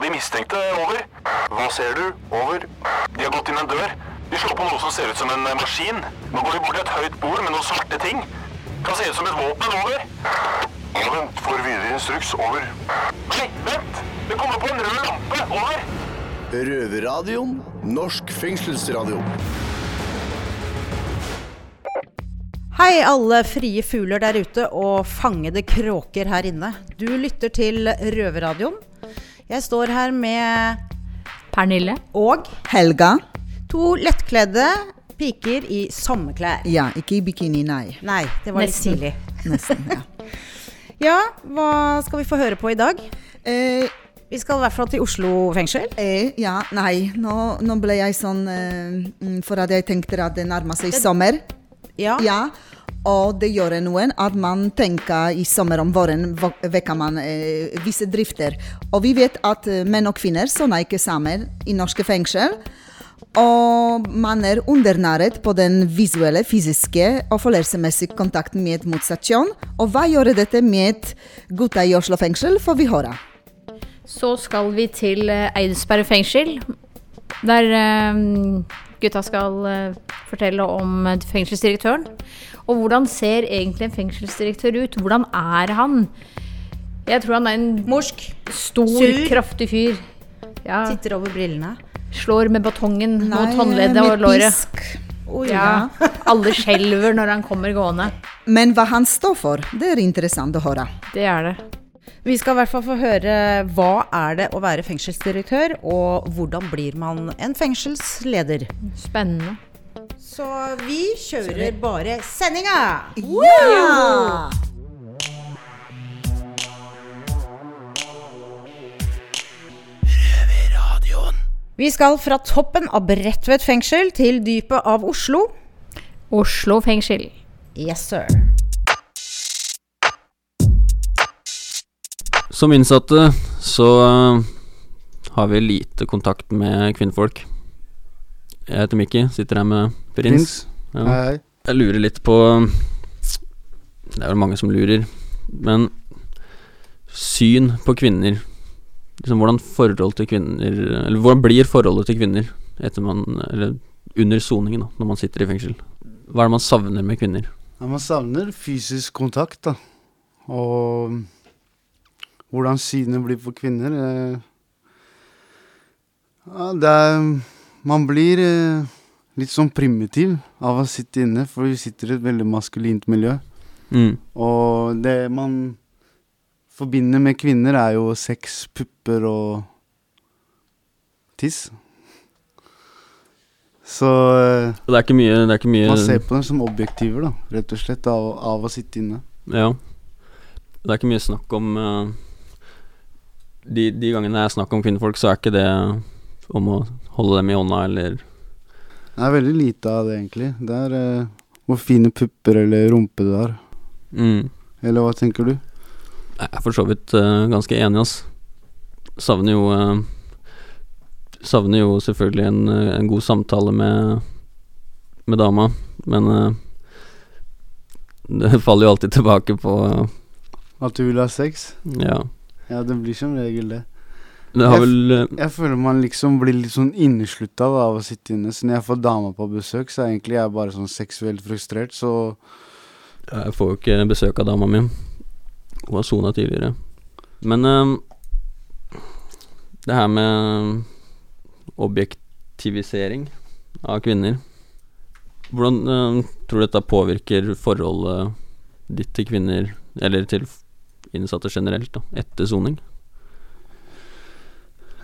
på de mistenkte. Over. Hva ser du? Over. De har gått inn en dør. De slår på noe som ser ut som en maskin. Nå går de bort til et høyt bord med noen svarte ting. Kan se ut som et våpen. Over. Vent. Får videre instruks. Over. Nei, vent! Det kommer på en rød lampe. Over. Røverradioen. Norsk fengselsradio. Hei, alle frie fugler der ute og fangede kråker her inne. Du lytter til Røverradioen. Jeg står her med Pernille. og Helga? to lettkledde piker i sommerklær. Ja, ikke i bikini, nei. Nei, det var litt tidlig. Nesten. ja. Ja, hva skal vi få høre på i dag? Eh, Vi skal i hvert fall til Oslo fengsel. eh, ja, nei, nå, nå ble jeg sånn eh, mm, For at jeg tenkte at det nærmer seg sommer. Ja. Ja, og det gjør noen at man tenker i sommer om våren vekker man eh, visse drifter. Og vi vet at eh, menn og kvinner soner ikke sammen i norske fengsel. Og man er undernæret på den visuelle, fysiske og følelsesmessige kontakten med motsatt kjønn. Og hva gjør dette med gutta i Oslo fengsel, får vi høre. Så skal vi til eh, Eidsberg fengsel, der eh, gutta skal eh, fortelle om eh, fengselsdirektøren. Og hvordan ser egentlig en fengselsdirektør ut? Hvordan er han? Jeg tror han er en Morsk. stor, Sur. kraftig fyr. Ja, Titter over brillene. slår med batongen mot håndleddet og låret. pisk. Oi, Ja, alle skjelver når han kommer gående. Men hva han står for, det er interessant å høre. Det er det. Vi skal i hvert fall få høre hva er det å være fengselsdirektør, og hvordan blir man en fengselsleder. Spennende. Så vi kjører bare sendinga! Ja! Vi skal fra toppen av Bredtvet fengsel til dypet av Oslo. Oslo fengsel. Yes, sir. Som innsatte så eh, har vi lite kontakt med kvinnfolk. Jeg heter Mikki, sitter her med Prins. Ja. Hei. Jeg lurer litt på Det er vel mange som lurer, men syn på kvinner liksom Hvordan forhold til kvinner Eller hvordan blir forholdet til kvinner etter man Eller under soningen, da, når man sitter i fengsel? Hva er det man savner med kvinner? Ja, man savner fysisk kontakt, da. Og hvordan synet blir på kvinner eh, Ja, det er Man blir eh, litt sånn primitiv av å sitte inne, for vi sitter i et veldig maskulint miljø. Mm. Og det man forbinder med kvinner, er jo sex, pupper og tiss. Så eh, Det er mye, det er ikke mye man ser på dem som objektiver, da, rett og slett, av, av å sitte inne. Ja. Det er ikke mye snakk om eh, de, de gangene det er snakk om kvinnfolk, så er ikke det om å holde dem i hånda eller Det er veldig lite av det, egentlig. Det er eh, hvor fine pupper eller rumpe du har. mm. Eller hva tenker du? Jeg er for så vidt uh, ganske enig, ass. Savner jo uh, Savner jo selvfølgelig en, en god samtale med Med dama, men det faller jo alltid tilbake på At du vil ha sex? Ja. Ja, det blir som regel det. Jeg vel eh, Jeg føler man liksom blir litt sånn inneslutta av å sitte inne. Så når jeg får dama på besøk, så er egentlig jeg bare sånn seksuelt frustrert, så Jeg får jo ikke besøk av dama mi. Hun har sona tidligere. Men eh, det her med objektivisering av kvinner Hvordan eh, tror du dette påvirker forholdet ditt til kvinner, eller til innsatte generelt, da, etter soning?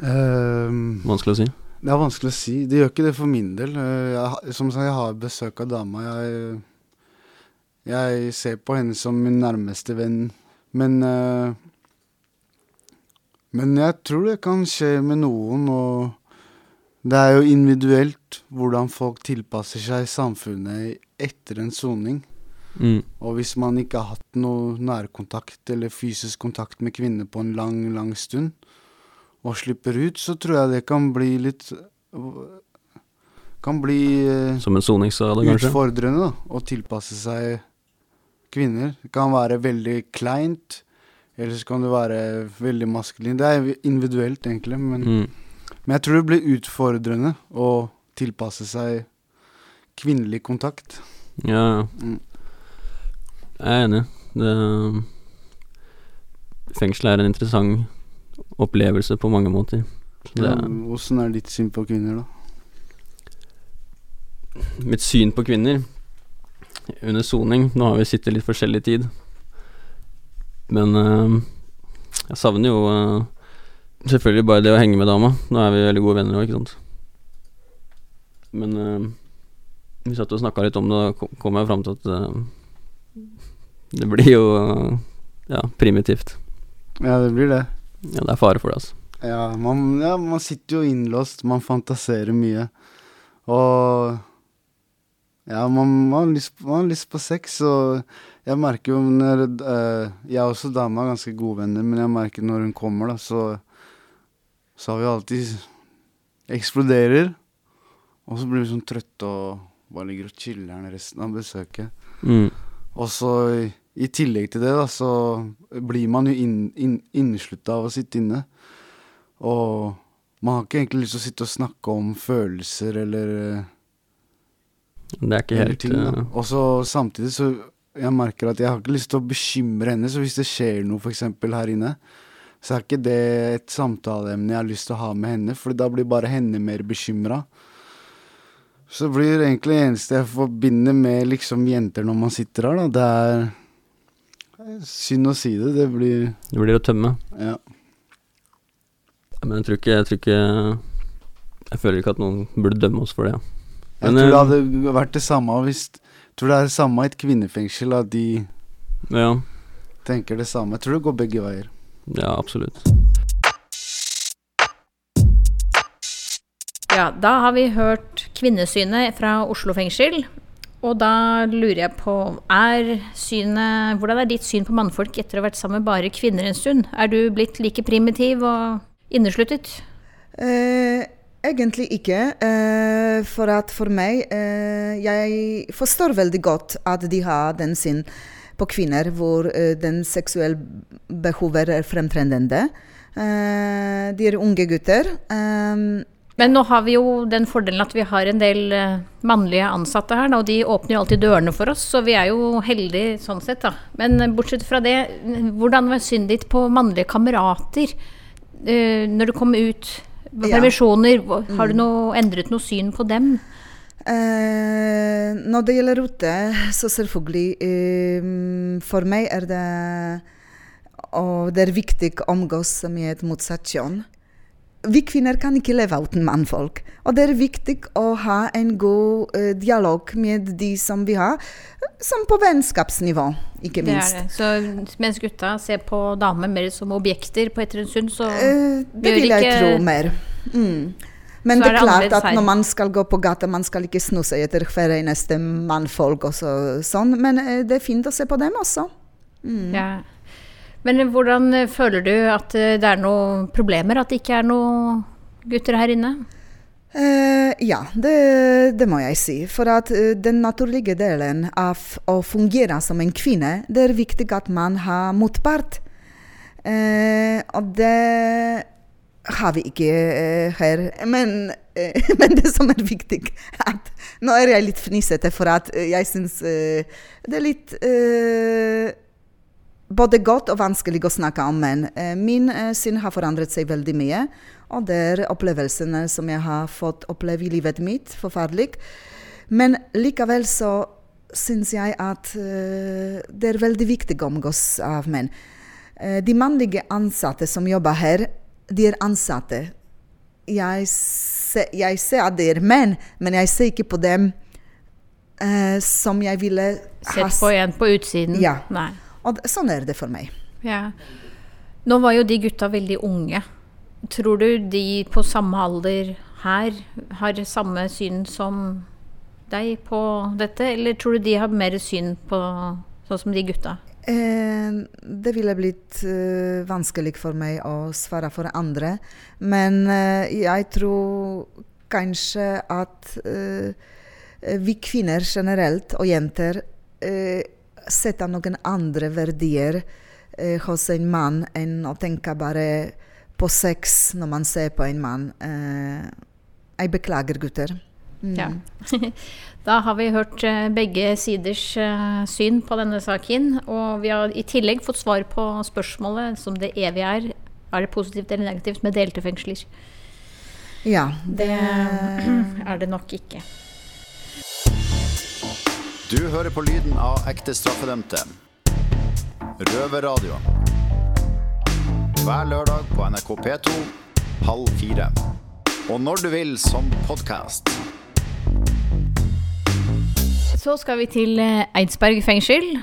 Um, Vanskelig å si. Det er vanskelig å si. Det gjør ikke det for min del. Eh, Jeg, som sagt, jeg har besøk av dama. Jeg, jeg ser på henne som min nærmeste venn. Men uh, Men jeg tror det kan skje med noen, og det er jo individuelt hvordan folk tilpasser seg samfunnet etter en soning. Mm. Og hvis man ikke har hatt noe nærkontakt eller fysisk kontakt med kvinner på en lang, lang stund, og slipper ut, så tror jeg det kan bli litt Kan bli eh, Som en soningsskade, kanskje? utfordrende da, å tilpasse seg kvinner. Det kan være veldig kleint, Eller så kan du være veldig maskulin. Det er individuelt, egentlig. Men, Mm. men jeg tror det blir utfordrende å tilpasse seg kvinnelig kontakt. Ja, ja. Mm. Jeg er enig. Det Fengsel er en interessant opplevelse på mange måter. Åssen er ditt syn på kvinner, da? mitt syn på kvinner under soning Nå har vi sittet litt forskjellig tid, men eh, jeg savner jo eh, selvfølgelig bare det å henge med dama. Nå er vi veldig gode venner òg, ikke sant. Men eh, vi satt og snakka litt om det, og kom- jeg fram til at det blir jo ja, primitivt. Ja, det blir det. Ja, det er fare for det, altså. Ja man, ja, man sitter jo innlåst, man fantaserer mye. Og ja, man, man, har lyst, man har lyst på sex, og jeg merker jo når uh, Jeg og også dama er ganske gode venner, men jeg merker når hun kommer, da, så Så har vi alltid Eksploderer. Og så blir vi sånn trøtte og bare ligger og chiller'n resten av besøket. Mm. Og så i, tillegg til det, da, så blir man jo inn, inn, innslutta av å sitte inne. Og man har ikke egentlig lyst til å sitte og snakke om følelser eller, Det er ikke helt ting. Da. eh, Og så samtidig så jeg merker at jeg har ikke lyst til å bekymre henne, så hvis det skjer noe f.eks. her inne, så er ikke det et samtaleemne jeg har lyst til å ha med henne, for da blir bare henne mer bekymra. Så blir det egentlig det eneste jeg forbinder med liksom jenter når man sitter her, da, det er Synd å si det, det blir Det blir å tømme. Ja. Men jeg tror ikke Jeg tror ikke Jeg føler ikke at noen burde dømme oss for det. Jeg tror det eh, hadde vært det samme hvis Jeg tror det er det samme i et kvinnefengsel, at de Ja, tenker det samme. Jeg tror det går begge veier. ja absolutt. Ja, da har vi hørt kvinnesynet fra Oslo fengsel. Og da lurer jeg på, er synet, hvordan er ditt syn på mannfolk etter å ha vært sammen med bare kvinner en stund? Er du blitt like primitiv og innesluttet? Eh, egentlig ikke. Eh, for at for meg eh, Jeg forstår veldig godt at de har den syn på kvinner hvor eh, den seksuelle behovet er fremtredende. Eh, de er unge gutter. Eh, Men nå har vi jo den fordelen at vi har en del eh, mannlige ansatte her, og de åpner jo alltid dørene for oss, så vi er jo heldige sånn sett, da. Men eh, bortsett fra det, hvordan var synet ditt på mannlige kamerater eh, når du kom ut permisjoner? Har du noe, endret noe syn på dem? Eh, når det gjelder ute, så selvfølgelig eh, For meg er det Og det er viktig å omgås med et motsatt kjønn. Vi kvinner kan ikke leve uten mannfolk. Og det er viktig å ha en god uh, dialog med de som vi har, som på vennskapsnivå, ikke Det minst. det. Så mens gutta ser på damer mer som objekter på Etterensund, så uh, det vil jeg ikke- tro mer. Mm. Men Så det er klart at når man skal gå på gata, man skal ikke snu seg etter hver eneste mannfolk og så, sånn. Men uh, det er fint å se på dem også. Ja. Men hvordan eh, føler du at eh, det er noen problemer? At det ikke er noen gutter her inne? Uh, ja, det, det må jeg si. For at uh, den naturlige delen av å fungere som en kvinne, det er viktig at man har motpart. Uh, og det har vi ikke her. Men, men det som er viktig at Nå er jeg litt fnisete, for at jeg syns det er litt både godt og vanskelig å snakke om menn. Eh, Min eh, syn har forandret seg veldig mye. Og det er opplevelsene som jeg har fått oppleve i livet mitt. Forferdelig. Men likevel så syns jeg at eh, det er veldig viktig å omgås av menn. De mannlige ansatte som jobber her, de er ansatte. Jeg, ser, jeg ser at det er menn, men jeg ser ikke på dem som jeg ville ha Sett på en på utsiden? Ja. Nei. Og sånn er det for meg. Ja. Nå var jo de gutta veldig unge. Tror du de på samme alder her har samme syn som deg på dette, eller tror du de har mer syn på sånn som de gutta? Eh, det ville blitt eh, vanskelig for meg å svare for andre. Men eh, jeg tror kanskje at eh, vi kvinner generelt, og jenter, setter noen andre verdier eh, hos en mann enn å tenke bare på sex når man ser på en mann. Eh, jeg beklager, gutter. Mm. Ja. Da har vi hørt eh, begge siders eh, syn på denne saken. Og vi har i tillegg fått svar på spørsmålet som det evige er. Er det positivt eller negativt med delte fengsler? Ja, Det det er det nok ikke. Du hører på lyden av ekte straffedømte. Røverradio. Hver lørdag på NRK P2 halv fire. Og når du vil som podkast. Så skal vi til eh, Eidsberg fengsel,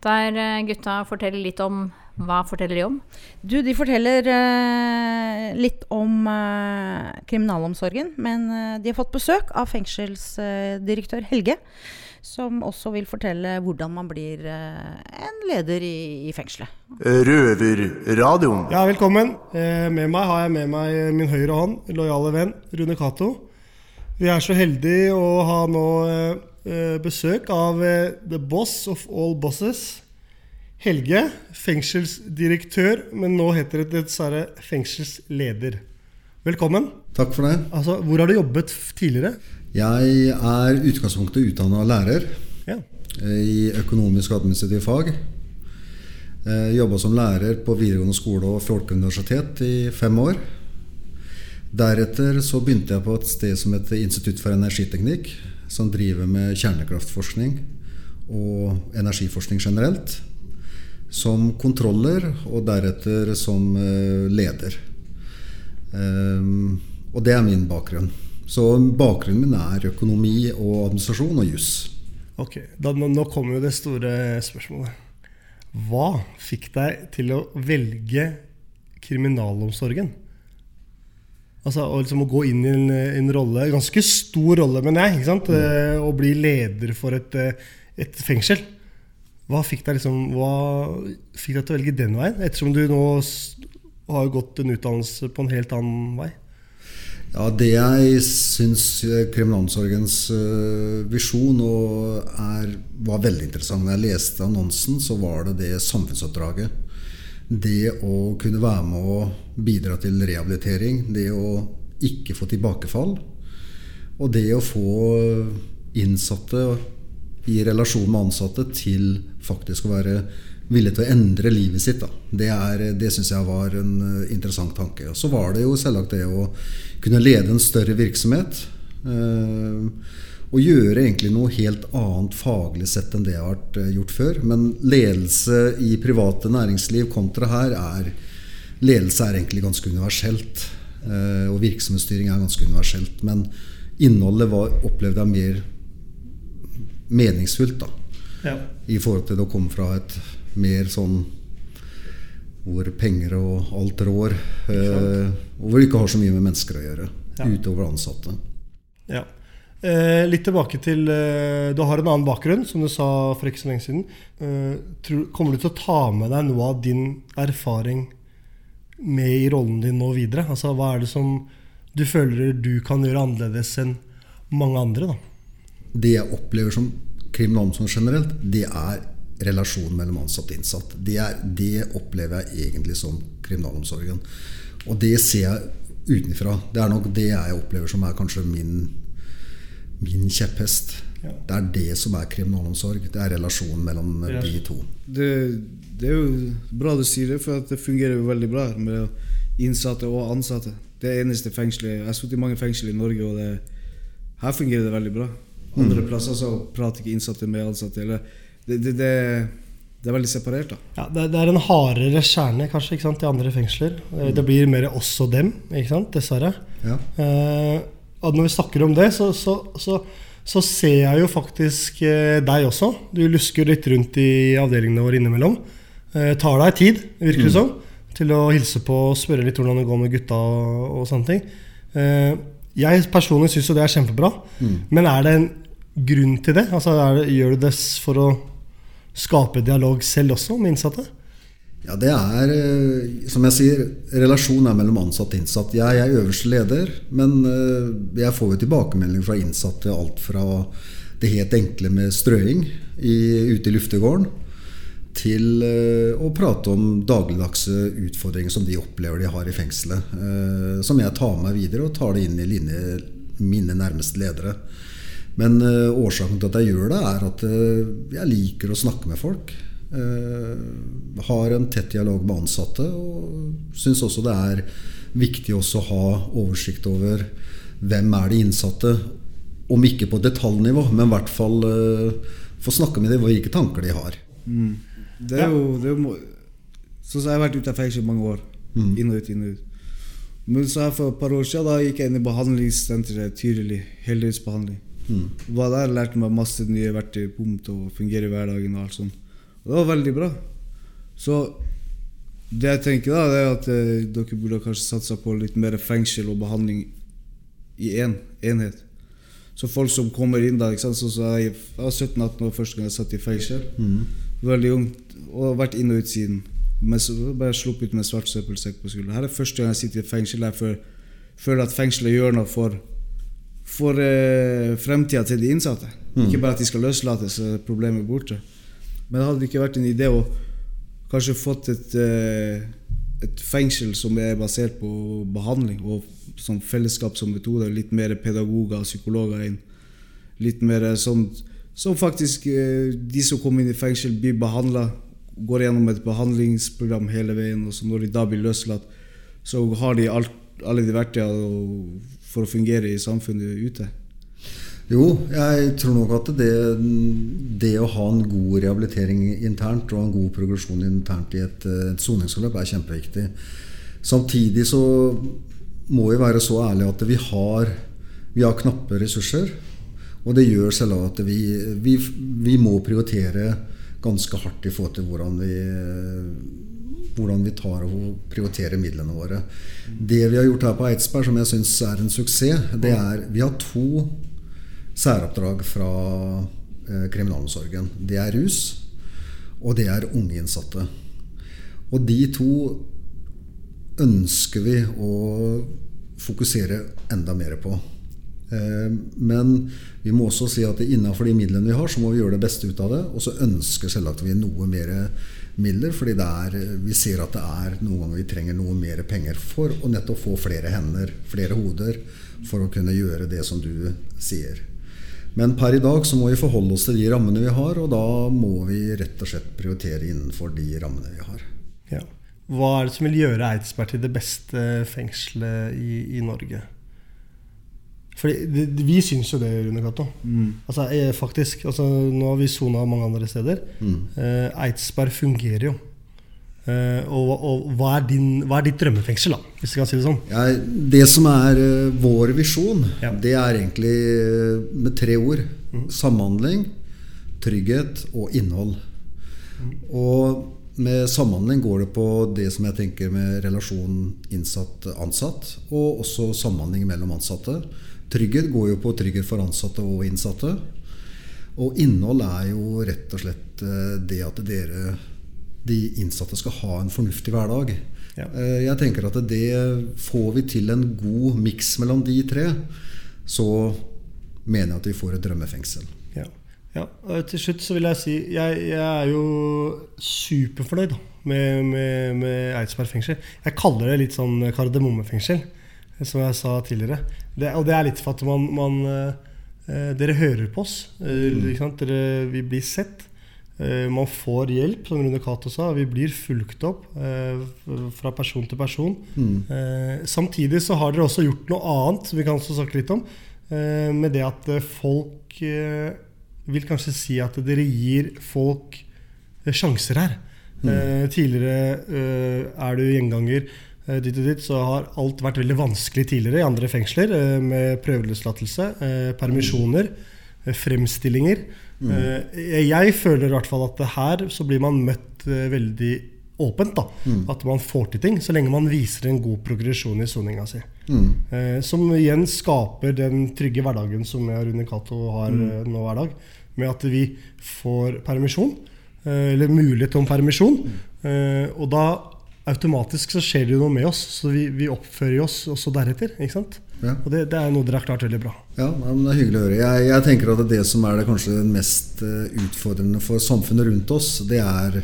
der eh, gutta forteller litt om Hva forteller de om? Du, de forteller uh, litt om uh, kriminalomsorgen, men uh, de har fått besøk av fengselsdirektør Helge, som også vil fortelle hvordan man blir eh, en leder i, i fengselet. Røverradioen. Ja, velkommen. Eh, med meg har jeg med meg min høyre hånd, lojale venn Rune Cato. Vi er så heldige å ha nå eh, besøk av the boss of all bosses. Helge, fengselsdirektør, men nå heter det dessverre fengselsleder. Velkommen. Takk for det. Altså, hvor har du jobbet tidligere? Jeg er utgangspunktet utdanna lærer Ja. eh, i økonomisk og administrativ fag. Jobba som lærer på videregående skole og Folkeuniversitet i fem år. Deretter så begynte jeg på et sted som heter Institutt for energiteknikk, som driver med kjernekraftforskning og energiforskning generelt. Som kontroller, og deretter som eh, leder. Og det er min bakgrunn. Så bakgrunnen min er økonomi og administrasjon og juss. Ok, da, nå, kommer jo det store spørsmålet. Hva fikk deg til å velge kriminalomsorgen? Altså å, liksom, å gå inn i en, en rolle, en ganske stor rolle, men jeg, ikke sant? Eh, å bli leder for et, eh, et fengsel. Hva fikk deg liksom, hva fikk deg til å velge den veien? Ettersom du nå har gått en utdannelse på en helt annen vei. Ja, Det jeg syns eh, kriminalomsorgens eh, visjon er, var veldig interessant Når jeg leste annonsen, så var det det samfunnsoppdraget. Det å kunne være med å bidra til rehabilitering. Det å ikke få tilbakefall. Og det å få innsatte i relasjon med ansatte til faktisk å være villig til å endre livet sitt. Da. Det, er, det syns jeg var en eh, interessant tanke. Og så var det jo selvsagt det å kunne lede en større virksomhet. eh, og gjøre egentlig noe helt annet faglig sett enn det jeg har vært eh, gjort før. Men ledelse i private næringsliv kontra her er Ledelse er egentlig ganske universelt. Og virksomhetsstyring er ganske universelt. Men innholdet var, opplevde jeg mer meningsfullt. da Ja. i forhold til å komme fra et mer sånn hvor penger og alt rår. Eh, og hvor det ikke har så mye med mennesker å gjøre, Ja. utover ansatte. Ja. Eh, litt tilbake til eh, Du har en annen bakgrunn, som du sa for ikke så lenge siden. Eh, tror, kommer du til å ta med deg noe av din erfaring med i rollen din nå videre? Altså, Hva er det som du føler du kan gjøre annerledes enn mange andre? da? Det jeg opplever som kriminalomsorg generelt, det er relasjonen mellom ansatt og innsatt. Det, er, det opplever jeg egentlig som kriminalomsorgen. Og det ser jeg utenfra. Det er nok det jeg opplever som er kanskje min, min kjepphest. Ja. Det er det som er kriminalomsorg. Det er relasjonen mellom de to. Det, det er jo bra du sier det, for at det fungerer jo veldig bra med innsatte og ansatte. Det er eneste fengselet Jeg har sittet i mange fengsel i Norge, og det, her fungerer det veldig bra. Andre plasser så prater ikke innsatte med ansatte. Eller, det, det, det, det er veldig separert, da. Ja, det, er en hardere kjerne kanskje ikke sant, i andre fengsler. Mm. Det blir mer oss og dem, ikke sant, dessverre. Ja. Eh, og når vi snakker om det, så, så, så, så ser jeg jo faktisk eh, deg også. Du lusker litt rundt i avdelingene våre innimellom. Eh, tar deg tid, virker det som, til å hilse på og spørre litt hvordan det går med gutta og, og sånne ting. Eh, jeg personlig syns jo det er kjempebra, men er det en grunn til det? Altså, det, gjør du det for å skape dialog selv også med innsatte? Ja, det er, eh, som jeg sier, relasjon er mellom ansatt og innsatt. Jeg er øverste leder, men eh, jeg får jo tilbakemeldinger fra innsatte. Alt fra det helt enkle med strøing i, ute i luftegården, til eh, å prate om dagligdagse utfordringer som de opplever de har i fengselet. Som jeg tar med meg videre og tar det inn i linje, mine nærmeste ledere. Men eh, årsaken til at jeg gjør det, er at eh, jeg liker å snakke med folk. Eh, har en tett dialog med ansatte, og syns også det er viktig også å ha oversikt over hvem er de innsatte, om ikke på detaljnivå, men i hvert fall få snakke med dem hvilke tanker de har. Mm. Det er jo, det er jo Sånn jeg har vært ute av fengsel i mange år. Inn og ut, inn og ut. Men så her for et par år siden da gikk jeg inn i behandlingssenteret Tyrili. Heldøgnsbehandling. Mm. Var der, lærte meg masse nye verktøy bom, til å fungere i hverdagen. og alt sånt. Og det var veldig bra. Så det jeg tenker da, det er at eh, dere burde kanskje satsa på litt mer fengsel og behandling i én en, enhet. Så folk som kommer inn da ikke sant? Så, så jeg, jeg var 17-18 år første gang jeg satt i fengsel. Mm. Veldig ung og vært inn og ut siden. Men så bare sluppet ut med svart søppelsekk på skulderen. Her er første gang jeg sitter i fengsel. Jeg føler at fengselet gjør noe for, for eh, fremtida til de innsatte. Mm. Ikke bare at de skal løslates, er problemet borte. Men det hadde ikke vært en idé å kanskje fått et, eh, et fengsel som er basert på behandling og som fellesskap som metode, litt mer pedagoger og psykologer inn. Litt mer sånn som faktisk eh, de som kommer inn i fengsel, blir behandla, går gjennom et behandlingsprogram hele veien, og så når de da blir løslatt, så har de alt, alle de verktøyene for å fungere i samfunnet ute. Jo, jeg tror nok at det, det å ha en god rehabilitering internt og en god progresjon internt i et, et soningsforløp er kjempeviktig. Samtidig så må vi være så ærlige at vi har, vi har knappe ressurser. Og det gjør selv at vi, vi, vi må prioritere ganske hardt i forhold til hvordan vi, hvordan vi tar og prioriterer midlene våre. Det vi har gjort her på Eidsberg, som jeg syns er en suksess, det er Vi har to særoppdrag fra eh, kriminalomsorgen. Det er rus, og det er unge innsatte. Og de to ønsker vi å fokusere enda mer på. Eh, men vi må også si at innenfor de midlene vi har, så må vi gjøre det beste ut av det. Og så ønsker selvsagt vi noe mer midler, fordi er, vi ser at det er noen ganger vi trenger noe mer penger for å nettopp få flere hender, flere hoder, for å kunne gjøre det som du sier. Men per i dag så må vi forholde oss til de rammene vi har, og da må vi rett og slett prioritere innenfor de rammene vi har. Ja. Hva er det som vil gjøre Eidsberg til det beste fengselet i, i Norge? Fordi Vi syns jo det, Rune Cato. Mm. Altså, faktisk, altså, nå har vi sona mange andre steder. Mm. Eh, Eidsberg fungerer jo. Eh, og og hva, er din, hva er ditt drømmefengsel, da, hvis du kan si det sånn? Ja, det som er eh, vår visjon, det er egentlig med tre ord. Samhandling, trygghet og innhold. Og med samhandling går det på det som jeg tenker med relasjon innsatt-ansatt, og også samhandling mellom ansatte. Trygghet går jo på trygghet for ansatte og innsatte. Og innhold er jo rett og slett eh, det at dere, de innsatte, skal ha en fornuftig hverdag. Ja. Jeg tenker at det får vi til en god miks mellom de tre, så mener jeg at vi får et drømmefengsel. Ja. ja. og Til slutt så vil jeg si jeg, jeg er jo superfornøyd med, med, med Eidsberg fengsel. Jeg kaller det litt sånn kardemommefengsel, som jeg sa tidligere. Det, og det er litt for at man, man eh, Dere hører på oss. Eh, sant? Dere, vi blir sett. Eh, man får hjelp, som Rune Cato sa. Vi blir fulgt opp eh, fra person til person. Mm. Eh, samtidig så har dere også gjort noe annet, som vi kan også snakke litt om. Eh, med det at eh, folk eh, vil kanskje si at dere gir folk eh, sjanser her. Mm. Eh, tidligere eh, er du gjenganger. Eh, Ditt og dit, så har alt vært veldig vanskelig tidligere i andre fengsler. eh, Med prøveløslatelse, eh, permisjoner, fremstillinger. Mm. Jeg føler i hvert fall at her så blir man møtt veldig åpent. da Mm. At man får til ting, så lenge man viser en god progresjon i soninga si. Mm. Som igjen skaper den trygge hverdagen som jeg og Rune Cato har Mm. nå hver dag. Med at vi får permisjon, eller mulighet om permisjon. Eh, og da automatisk så skjer det jo noe med oss, så vi, vi oppfører oss også deretter. ikke sant? Ja. Og det, det er noe dere har klart veldig bra. Ja, men Det er hyggelig å høre. Jeg, jeg tenker at det som er det kanskje mest eh, utfordrende for samfunnet rundt oss, det er,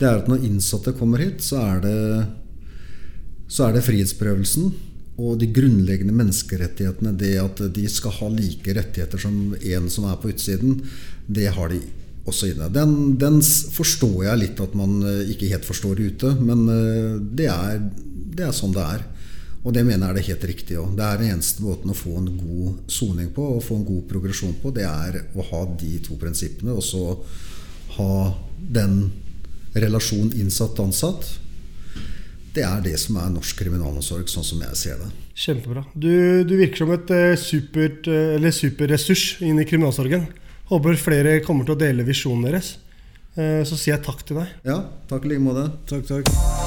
det er at når innsatte kommer hit, så er det, så er det frihetsberøvelsen og de grunnleggende menneskerettighetene. Det at de skal ha like rettigheter som en som er på utsiden, det har de inne. Den, den forstår jeg litt at man eh, ikke helt forstår ute, men eh, det er, det er sånn det er. Og det mener jeg er det helt riktige òg. Det er den eneste måten å få en god soning på og få en god progresjon på, det er å ha de to prinsippene, og så ha den relasjon innsatt-ansatt. Det er det som er norsk kriminalomsorg, sånn som jeg ser det. Kjempebra. Du, du virker som et eh, supert, eh, superressurs inn i kriminalomsorgen. Håper flere kommer til å dele visjonen deres. Eh, Så sier jeg takk til deg. Ja, takk i like måte. Takk, takk.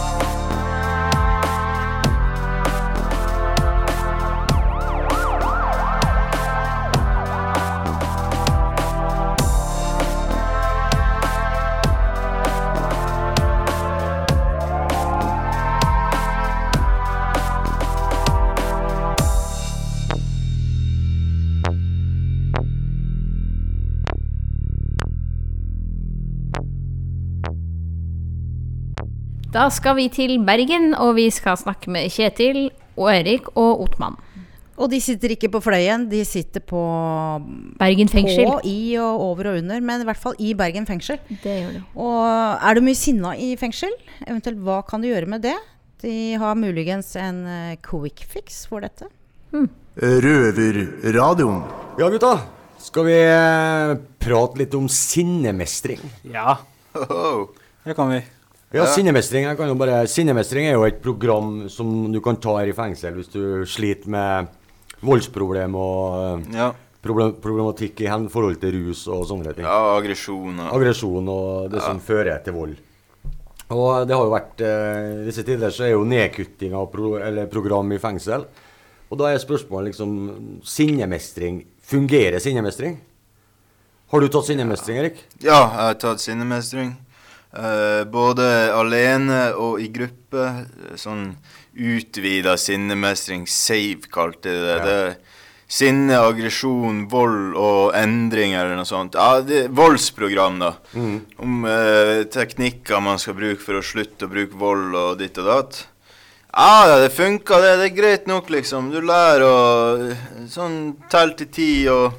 Da skal vi til Bergen, og vi skal snakke med Kjetil og Erik og Otman. Og de sitter ikke på Fløyen, de sitter på Bergen fengsel. På, i og over og under, men i hvert fall i Bergen fengsel. Det gjør de. Og er du mye sinna i fengsel? Eventuelt hva kan du gjøre med det? De har muligens en eh, quick fix for dette. Røverradioen. Ja, gutta. Skal vi eh, prate litt om sinnemestring? Ja, det kan vi. Ja, sinnemestring bare, sinnemestring er jo et program som du kan ta her i fengsel hvis du sliter med voldsproblem og ja. problem, problematikk i forhold til rus og sånne ting. Ja, aggresjon og Aggresjon og det som fører til vold. Og det har jo vært eh, disse tider så er jo nedkutting av pro, eller program i fengsel. Og da er spørsmålet liksom Sinnemestring. Fungerer sinnemestring? Har du tatt sinnemestring, Erik? Ja, jeg har tatt sinnemestring. Eh, både alene og i gruppe. Sånn utvida sinnemestring. Save kalte de det. Ja. det. Sinne, aggresjon, vold og endring eller noe sånt. Ja, det er Voldsprogram, da. Mm. Om uh, teknikker man skal bruke for å slutte å bruke vold og ditt og datt. Ja, det funka, det. Det er greit nok, liksom. Du lærer å sånn telle til ti og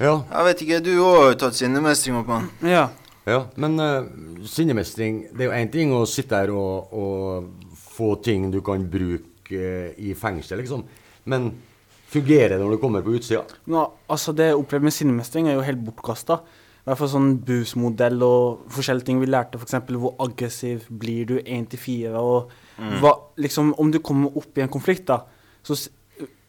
Ja. Jeg vet ikke, du òg har jo tatt sinnemestring, Oppmann. Ja. Ja, men uh, sinnemestring Det er jo én ting å sitte her og, og få ting du kan bruke uh, i fengsel, liksom. Men fungerer det når du kommer på utsida? Ja, altså Det jeg opplevde med sinnemestring, er jo helt bortkasta. I hvert fall sånn BUS-modell og forskjellige ting vi lærte. F.eks. hvor aggressiv blir du 1 til 4. Og Mm. hva, liksom, om du kommer opp i en konflikt, da, så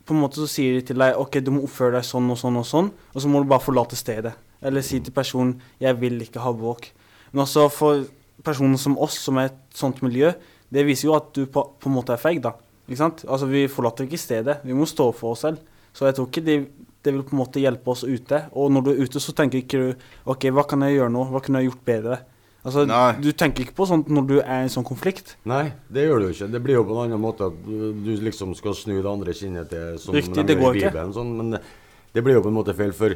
på en måte så sier de til deg ok, du må oppføre deg sånn og sånn og sånn, og så må du bare forlate stedet. Eller si til personen 'jeg vil ikke ha bråk'. Men også for personer som oss, som er et sånt miljø, det viser jo at du på, på en måte er feig, da. Ikke sant? Altså, vi forlater ikke stedet. Vi må stå for oss selv. Så jeg tror ikke det, det vil på en måte hjelpe oss ute. Og når du er ute, så tenker ikke du OK, hva kan jeg gjøre nå? Hva kunne jeg gjort bedre? Altså, Du tenker ikke på sånt når du er i en sånn konflikt. Nei, det gjør du ikke. Det blir jo på en annen måte at du, liksom skal snu det andre kinnet til som Riktig, de det går i ikke. Sånn, men det, det blir jo på en måte feil. For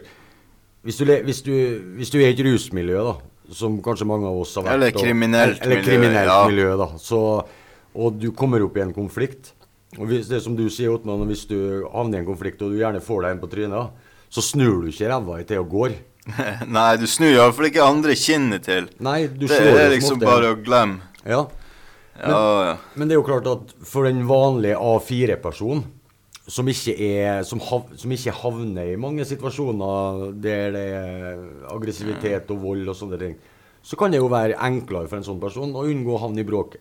hvis du, hvis du, hvis du er i et rusmiljø, da, som kanskje mange av oss har vært Eller og- kriminelt eller, eller miljø, kriminelt ja. miljø, da, så, og du kommer opp i en konflikt og hvis, Det er som du sier, Ottmann, hvis du havner i en konflikt og du gjerne får deg en på trynet, så snur du ikke ræva til og går. Nei, du snur iallfall ikke andre kinnet til. Nei, du det slår er jo liksom bare å glemme. Ja. Men, Ja, ja. men det er jo klart at for den vanlige A4-personen, som, ikke er- som, hav, som ikke havner i mange situasjoner der det er aggressivitet og vold og sånne ting, så kan det jo være enklere for en sånn person å unngå å havne i bråk.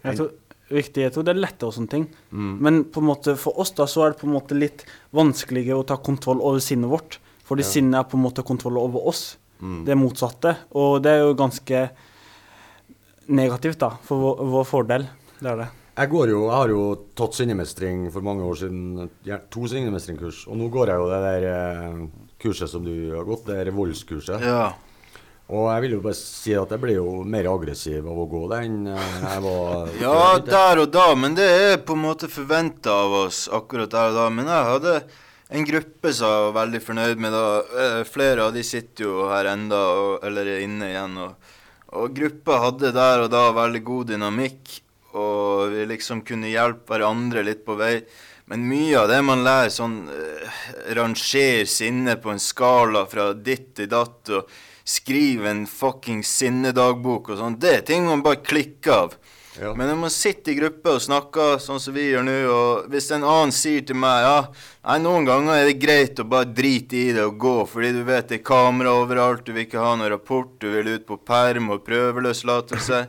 Riktig, jeg tror det er lettere og sånne ting. Mm. Men på en måte for oss da, så er det på en måte litt vanskeligere å ta kontroll over sinnet vårt. Fordi Ja. sinnet er på en måte kontroll over oss. Mm. Det motsatte. Og det er jo ganske negativt da, for vår, vår fordel. Det er det. Jeg, går jo, jeg har jo tatt sinnemestring for mange år siden, to sinnemestringskurs. Og nå går jeg jo det der eh, kurset som du har gått, det der voldskurset. Ja. Og jeg vil jo bare si at jeg ble jo mer aggressiv av å gå det enn eh, jeg var Ja, der og da, men det er på en måte forventa av oss akkurat der og da. Men jeg hadde en gruppe som jeg var veldig fornøyd med. da. Eh, Flere av de sitter jo her enda, og, eller er inne igjen. Og, og gruppa hadde der og da veldig god dynamikk, og vi liksom kunne hjelpe hverandre litt på vei. Men mye av det man lærer, sånn uh, ranger sinne på en skala fra ditt til datt, og skrive en fuckings sinnedagbok og sånn, det er ting man bare klikker av. Men når man sitter i gruppe og snakker sånn som vi gjør nå, og hvis en annen sier til meg ja, nei, noen ganger er det greit å bare drite i det og gå, fordi du vet det er kamera overalt, du vil ikke ha noen rapport, du vil ut på perm og prøveløslatelse.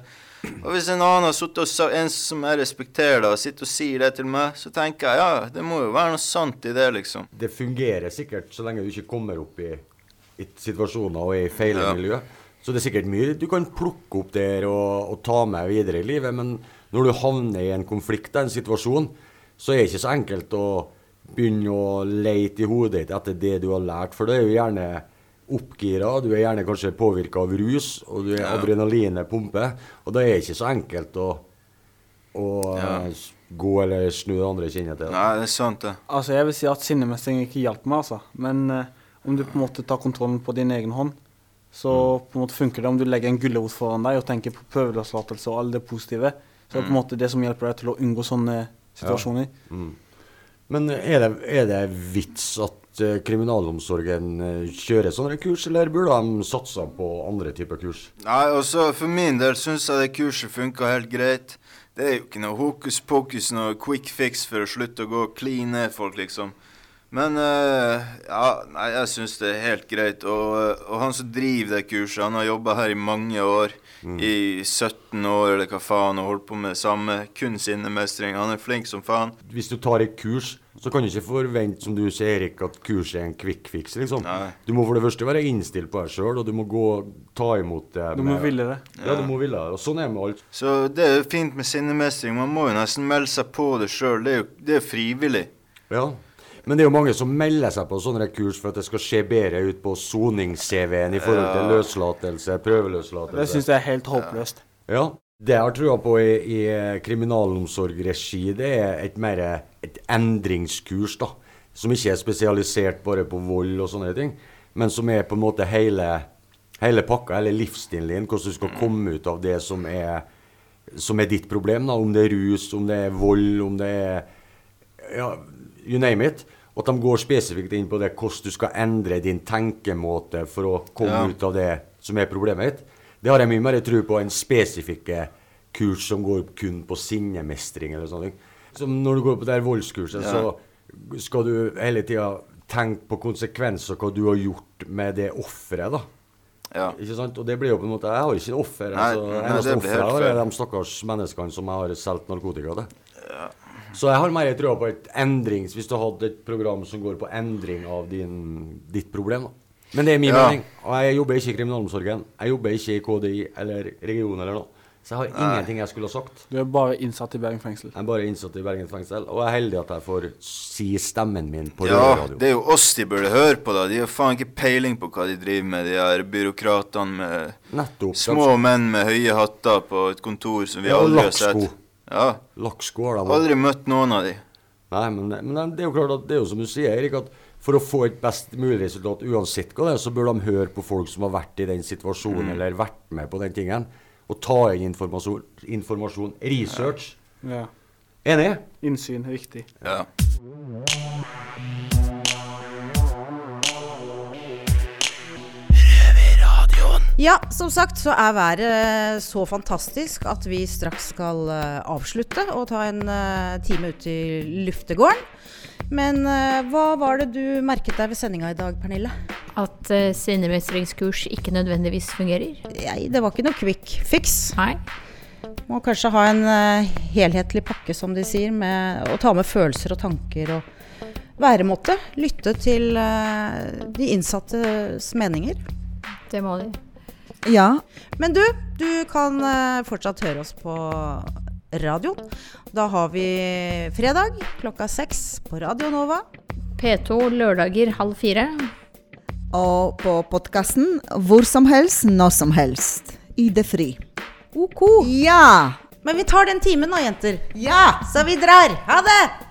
Og hvis en annen har sittet og en som jeg respekterer, da, sitter og sier det til meg, så tenker jeg ja, det må jo være noe sant i det, liksom. Det fungerer sikkert så lenge du ikke kommer opp i, i situasjoner og er i feil Ja. miljø. Så det er sikkert mye du kan plukke opp der og, og ta med videre i livet. Men når du havner i en konflikt, en situasjon, så er det ikke så enkelt å begynne å leite i hodet ditt etter det du har lært. For det er jo gjerne oppgira, du er gjerne kanskje påvirka av rus, og du er Ja. adrenalinet pumper. Og da er det ikke så enkelt å, å Ja. gå eller snu det andre kinnet til. da. Nei, det er sant, det. Altså, jeg vil si at sinnemestring ikke hjalp meg, altså. Men eh, om du på en måte tar kontrollen på din egen hånd, så på en måte funker det. Om du legger en gulrot foran deg og tenker på prøveløslatelse og alt det positive, så er det på en måte det som hjelper deg til å unngå sånne situasjoner. Mm. Men er det, er det vits at eh, kriminalomsorgen eh, kjører sånne kurs, eller burde de satse på andre typer kurs? Nei, altså For min del syns jeg det kurset funka helt greit. Det er jo ikke noe hokus pokus, noe quick fix for å slutte å gå og kline folk, liksom. Men uh, ja, nei, jeg syns det er helt greit. Og, og han som driver det kurset, han har jobba her i mange år. I 17 år eller hva faen, og holdt på med det samme. Kun sinnemestring. Han er flink som faen. Hvis du tar et kurs, så kan du ikke forvente, som du sier, Erik, at kurset er en quick fix, liksom. Du må for det første være innstilt på deg sjøl, og du må gå ta imot det. Du må ville det. Ja, du må ville det. Og sånn er det med alt. Så det er jo fint med sinnemestring. Man må jo nesten melde seg på det sjøl. Det er jo det er frivillig. Ja. Men det er jo mange som melder seg på sånne kurs for at det skal se bedre ut på sonings-CV-en i forhold til løslatelse, prøveløslatelse. Det syns jeg er helt håpløst. Ja. Det jeg har trua på i, i kriminalomsorgregi, det er et mer et endringskurs, da. Som ikke er spesialisert bare på vold og sånne ting, men som er på en måte hele, hele pakka, hele livsstilen din. Hvordan du skal komme ut av det som er, som er ditt problem. da, Om det er rus, om det er vold, om det er ja, you name it. At de går spesifikt inn på det hvordan du skal endre din tenkemåte for å komme Ja. ut av det som er problemet ditt. Det har jeg mye mer tro på enn spesifikke kurs som går kun på sinnemestring eller sånne ting. Som når du går på det her voldskurset, Ja. så skal du hele tida tenke på konsekvenser hva du har gjort med det offeret, da. Ja. Ikke sant? Og det blir jo på en måte Jeg har ikke offer. Nei, altså, eneste offeret er de stakkars menneskene som jeg har solgt narkotika til. Så jeg har mer trua på et endrings... Hvis du har hatt et program som går på endring av din, ditt problem, da. Men det er min Ja. mening. Og jeg jobber ikke i kriminalomsorgen. Jeg jobber ikke i KDI eller region eller noe. Så jeg har Nei. ingenting jeg skulle ha sagt. Du er bare innsatt i Bergen fengsel. Jeg er bare innsatt i Bergen fengsel, og jeg er heldig at jeg får si stemmen min på Ja, radio. det er jo oss de burde høre på, da. De har faen ikke peiling på hva de driver med, de her byråkratene med Nettopp. små menn med høye hatter på et kontor som vi Ja, aldri har sett. Ja. Lakksko har. Aldri møtt noen av de. Nei, men, men det er jo klart at det er jo som du sier, Erik, at for å få et best mulig resultat uansett hva det er, så bør de høre på folk som har vært i den situasjonen, Mm. eller vært med på den tingen, og ta inn informasjon, informasjon research. Ja. Enig? Innsyn, riktig. Ja. Ja, som sagt så er været så fantastisk at vi straks skal eh, avslutte og ta en eh, time ut i luftegården. Men eh, hva var det du merket deg ved sendinga i dag, Pernille? At uh, sinnemestringskurs ikke nødvendigvis fungerer? Nei, det var ikke noe quick fix. Nei. Må kanskje ha en uh, helhetlig pakke, som de sier, med å ta med følelser og tanker og væremåte. Lytte til uh, de innsattes meninger. Det må de. Ja. Men du, du kan eh, fortsatt høre oss på radioen. Da har vi fredag klokka seks på Radio Nova. P2 lørdager halv fire. Og på podkasten hvor som helst, når som helst. I det fri. Ok. Ja! Men vi tar den timen nå, jenter. Ja! Så vi drar. Ha det!